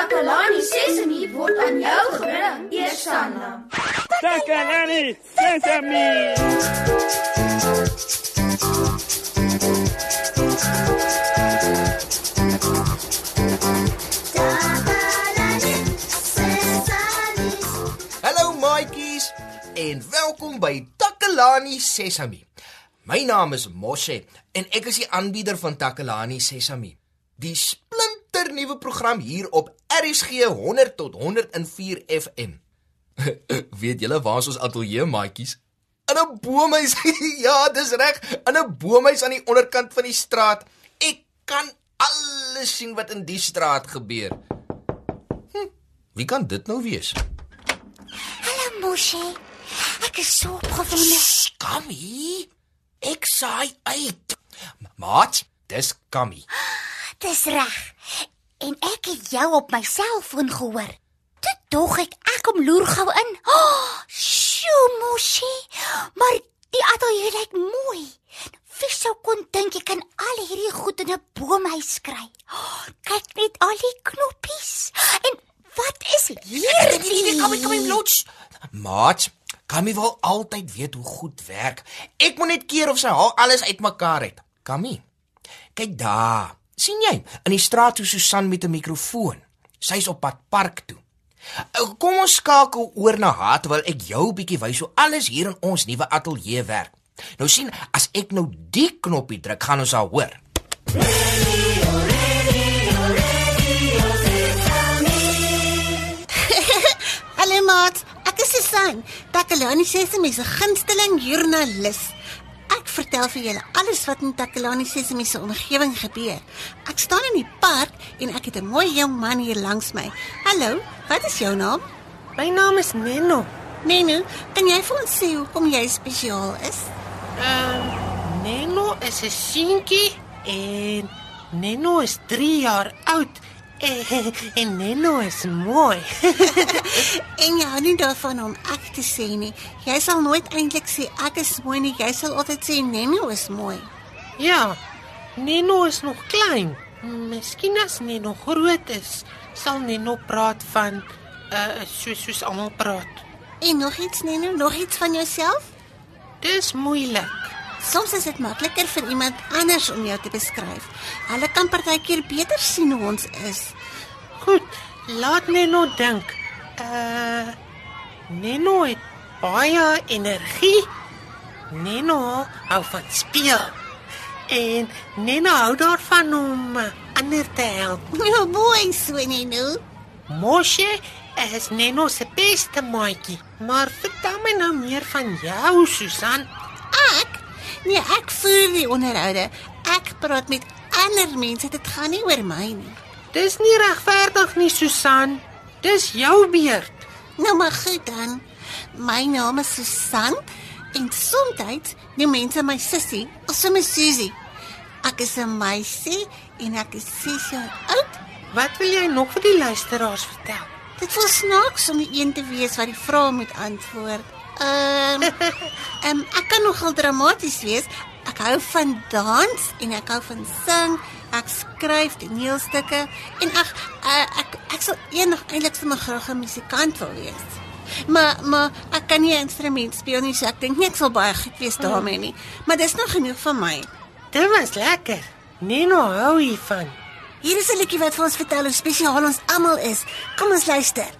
Takalani Sesemi word aan jou gebring, Eersanna. Takalani Sesemi. Hallo maatjies en welkom by Takalani Sesami. My naam is Moshe en ek is die aanbieder van Takalani Sesami. Die splinternuwe program hier op RSG 100 tot 104 FM. Weet julle waar is ons ateljee maatjies? In 'n boomhuis. ja, dis reg, in 'n boomhuis aan die onderkant van die straat. Ek kan alles sien wat in die straat gebeur. Hm, wie kan dit nou wees? Hallo Moshi. Ek is so opgewonde. Kammy. Ek saai uit. Maat, dis Kammy. Dis reg. En ek het jou op my selfoon gehoor. Toe dog ek ek kom loer gou in. Oh, Sjoe Moshi. Maar die ateljee lyk mooi. Wie sou kon dink jy kan al hierdie goed in 'n boomhuis kry? Oh, kyk net al die knoppies. En wat is hier? Kammy, Kammy blots. Maat, Kammy wil altyd weet hoe goed werk. Ek moet net keer of sy haar alles uitmekaar het. Kammy. Kyk daar. Sien jy? In die straat hoe Susan met 'n mikrofoon. Sy's op pad park toe. Kom ons skakel oor na haar terwyl ek jou bietjie wys hoe alles hier in ons nuwe ateljee werk. Nou sien, as ek nou die knoppie druk, gaan ons haar hoor. Hallo maat, ek is Susan. Takalani Sesemi se gunsteling joernalis. Vertel vir julle alles wat in Takalani Sesemi se omgewing gebeur. Ek staan in die park en ek het 'n mooi jong man hier langs my. Hallo, wat is jou naam? My naam is Neno. Nenu, kan jy vir ons sê hoekom jy spesiaal is? Ehm uh, Neno is 'n seentjie en Neno is 3 jaar oud. En, en Neno is mooi. En jy hou nie daarvan om ek te sê nie. Jy sal nooit eintlik sê ek is mooi nie. Jy sal altyd sê Nenu is mooi. ja, Neno is nog klein. Miskien as Neno groot is, sal Neno praat van uh soos soos almal praat. En nog iets Nenu, nog iets van jouself? Dis moeilik. Soms is dit makliker vir iemand anders om jou te beskryf. Hulle kan partykeer beter sien hoe ons is. Goed, laat Neno dink. Uh Neno het baie energie. Neno hou van speel. En Neno hou daarvan om ander te help. Nou mooi so Nenu. Moshe is Neno se beste maatjie. Maar vertel my nou meer van jou, Susan. Nee, ek voer die onderhoude. Ek praat met ander mense. Dit gaan nie oor my nie. Dis nie regverdig nie, Susan. Dis jou beurt. Nou maar goed dan. My naam is Susan en soms noem mense my sussie of sommer Susie. Ek is 'n meisie en ek is 6 jaar oud. Wat wil jy nog vir die luisteraars vertel? Dit voel snaaks om die een te wees wat die vrae moet antwoord. Ehm um, ek kan nogal dramaties wees. Ek hou van dans en ek hou van sing. Ek skryf toneelstukke en ag uh, ek ek sal eendag eintlik sommer graag 'n musikant wil wees. Maar maar ek kan nie 'n instrument speel nie, so ek dink nie ek sal baie goed wees daarmee nie. Maar dis nog genoeg vir my. Dit was lekker. Neno hou hiervan. Hier is 'n liedjie wat vir ons vertel hoe spesiaal ons almal is. Kom ons luister.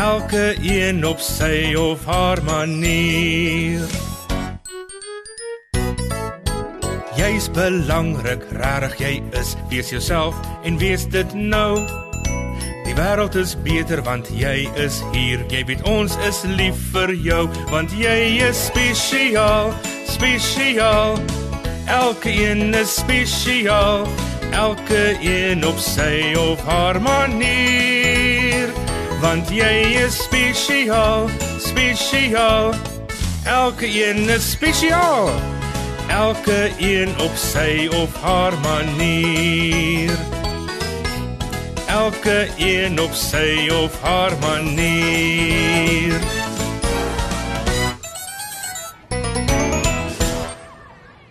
elke een op sy of haar manier. Jy's belangrik, rarig jy is. Wees jouself en wees dit nou. Die wêreld is beter want jy is hier. Jy weet ons is lief vir jou want jy is spesiaal, spesiaal. Elke een is spesiaal, elke een op sy of haar manier. Want jy is spesiaal, spesiaal. Elke een is spesiaal. Elke een op sy of haar manier. Elke een op sy of haar manier.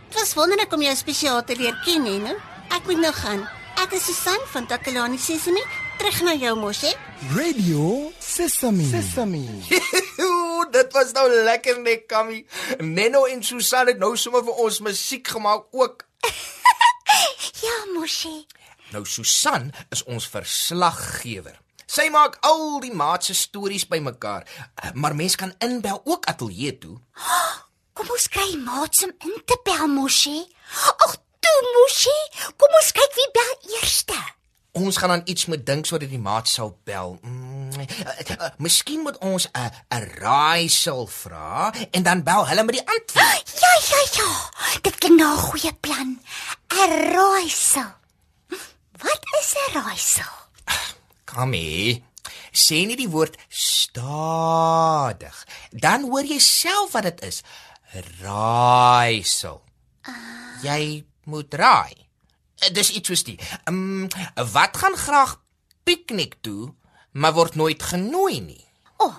Dit was wonderlik om jou spesiaal te leer ken, hè, nou? Ek moet nou gaan. Ek is Susan van Takalani Sesemi. Terug na jou mos, hè? Radio Sesame. Sesame. Ooh, dit was nou lekker net, Kammy. Neno en Susan het nou sommer vir ons musiek gemaak ook. Ja, Moshi. Nou Susan is ons verslaggewer. Sy maak al die maat se stories bymekaar, maar mens kan inbel ook ateljee toe. Kom ons kry maats om in te bel, Moshi. Ag, toe Moshi. Kom ons kyk wie bel eerste. Ons gaan dan iets moet dink sodat die maat sal bel. Mm, uh, uh, miskien moet ons 'n uh, 'n raaisel vra en dan bel hulle met die antwoord. Ja, ja, ja. Dit klink na 'n goeie plan. 'n Raaisel. Wat is 'n raaisel? Kammy, sê nie die woord stadig. Dan hoor jy self wat dit is. Raaisel. Jy moet raai. Eh, Dis iets soos die. Ehm um, wat gaan graag piknik toe, maar word nooit genooi nie. O, oh,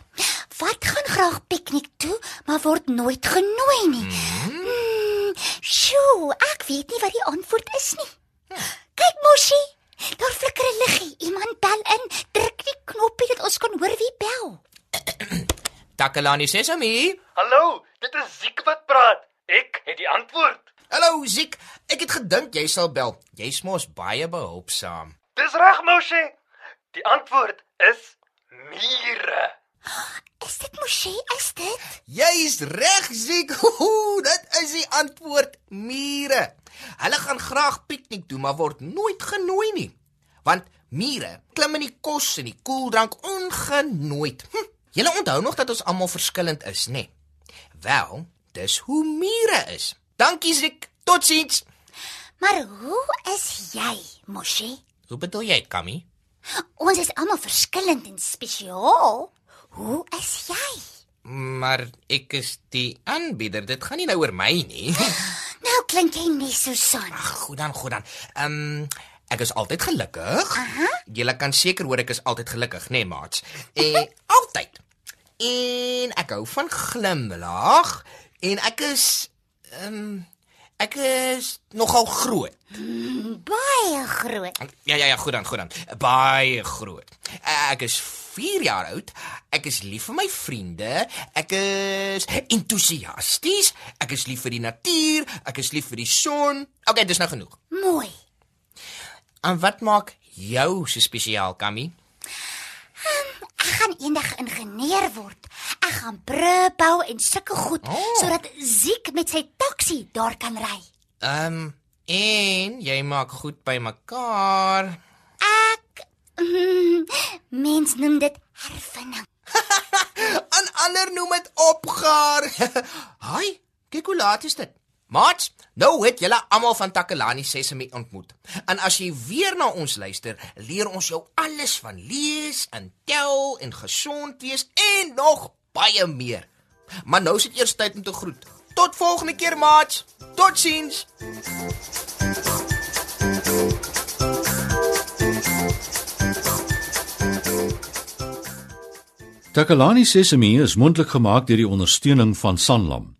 wat gaan graag piknik toe, maar word nooit genooi nie. Hmm. Sjoe, ek weet nie wat die antwoord is nie. Kyk Moshi, daar flikker 'n liggie. Iemand bel in. Druk die knoppie dat ons kan hoor wie bel. Takalani Sesame. Hallo, dit is Ziek wat praat. Ek het die antwoord. Hallo Ziek, ek het gedink jy sal bel. Jy's mos baie behulpsaam. Dis reg, Moshi. Die antwoord is mure. Is dit Moshi? Is dit? Jy's reg, Ziek. Ooh, dit is die antwoord. Mure. Hulle gaan graag piknik doen, maar word nooit genooi nie. Want mure klim in die kos en die koeldrank ongenooid. Hm. Julle onthou nog dat ons almal verskillend is, nê? Nee? Wel, dis hoe mure is. Dankie, Ziek. Totsiens. Maar hoe is jy, Moshi? Hoe bedoel jy, Kammy? Ons is almal verskillend en spesiaal. Hoe is jy? Maar ek is die aanbieder. Dit gaan nie nou oor my nie. Nou klink jy nie so son. Ag, goed dan, goed dan. Ehm um, ek is altyd gelukkig. Aha. Julle kan seker hoor ek is altyd gelukkig, nê, nee, maats? En altyd. En ek hou van glimlag en ek is ehm um, ek is nogal groot. Baie groot. Ja ja ja, goed dan, goed dan. Baie groot. Ek is 4 jaar oud. Ek is lief vir my vriende. Ek is entoesiasties. Ek is lief vir die natuur. Ek is lief vir die son. Okay, dis nou genoeg. Mooi. En wat maak jou so spesiaal, Kammy? Gaan eendag ingenieur word. Ek gaan brûe bou en sulke goed Oh. sodat Ziek met sy taxi daar kan ry. Ehm um, en jy maak goed by mekaar. Ek mm, mens noem dit hervinding. En ander noem dit opgaar. Haai, kyk hoe laat is dit. Mats, nou het julle almal van Takalani Sesemi ontmoet. En as jy weer na ons luister, leer ons jou alles van lees en tel en gesond wees en nog baie meer. Maar nou is dit eers tyd om te groet. Tot volgende keer, Mats. Totsiens. Takalani Sesemi is mondelik gemaak deur die ondersteuning van Sanlam.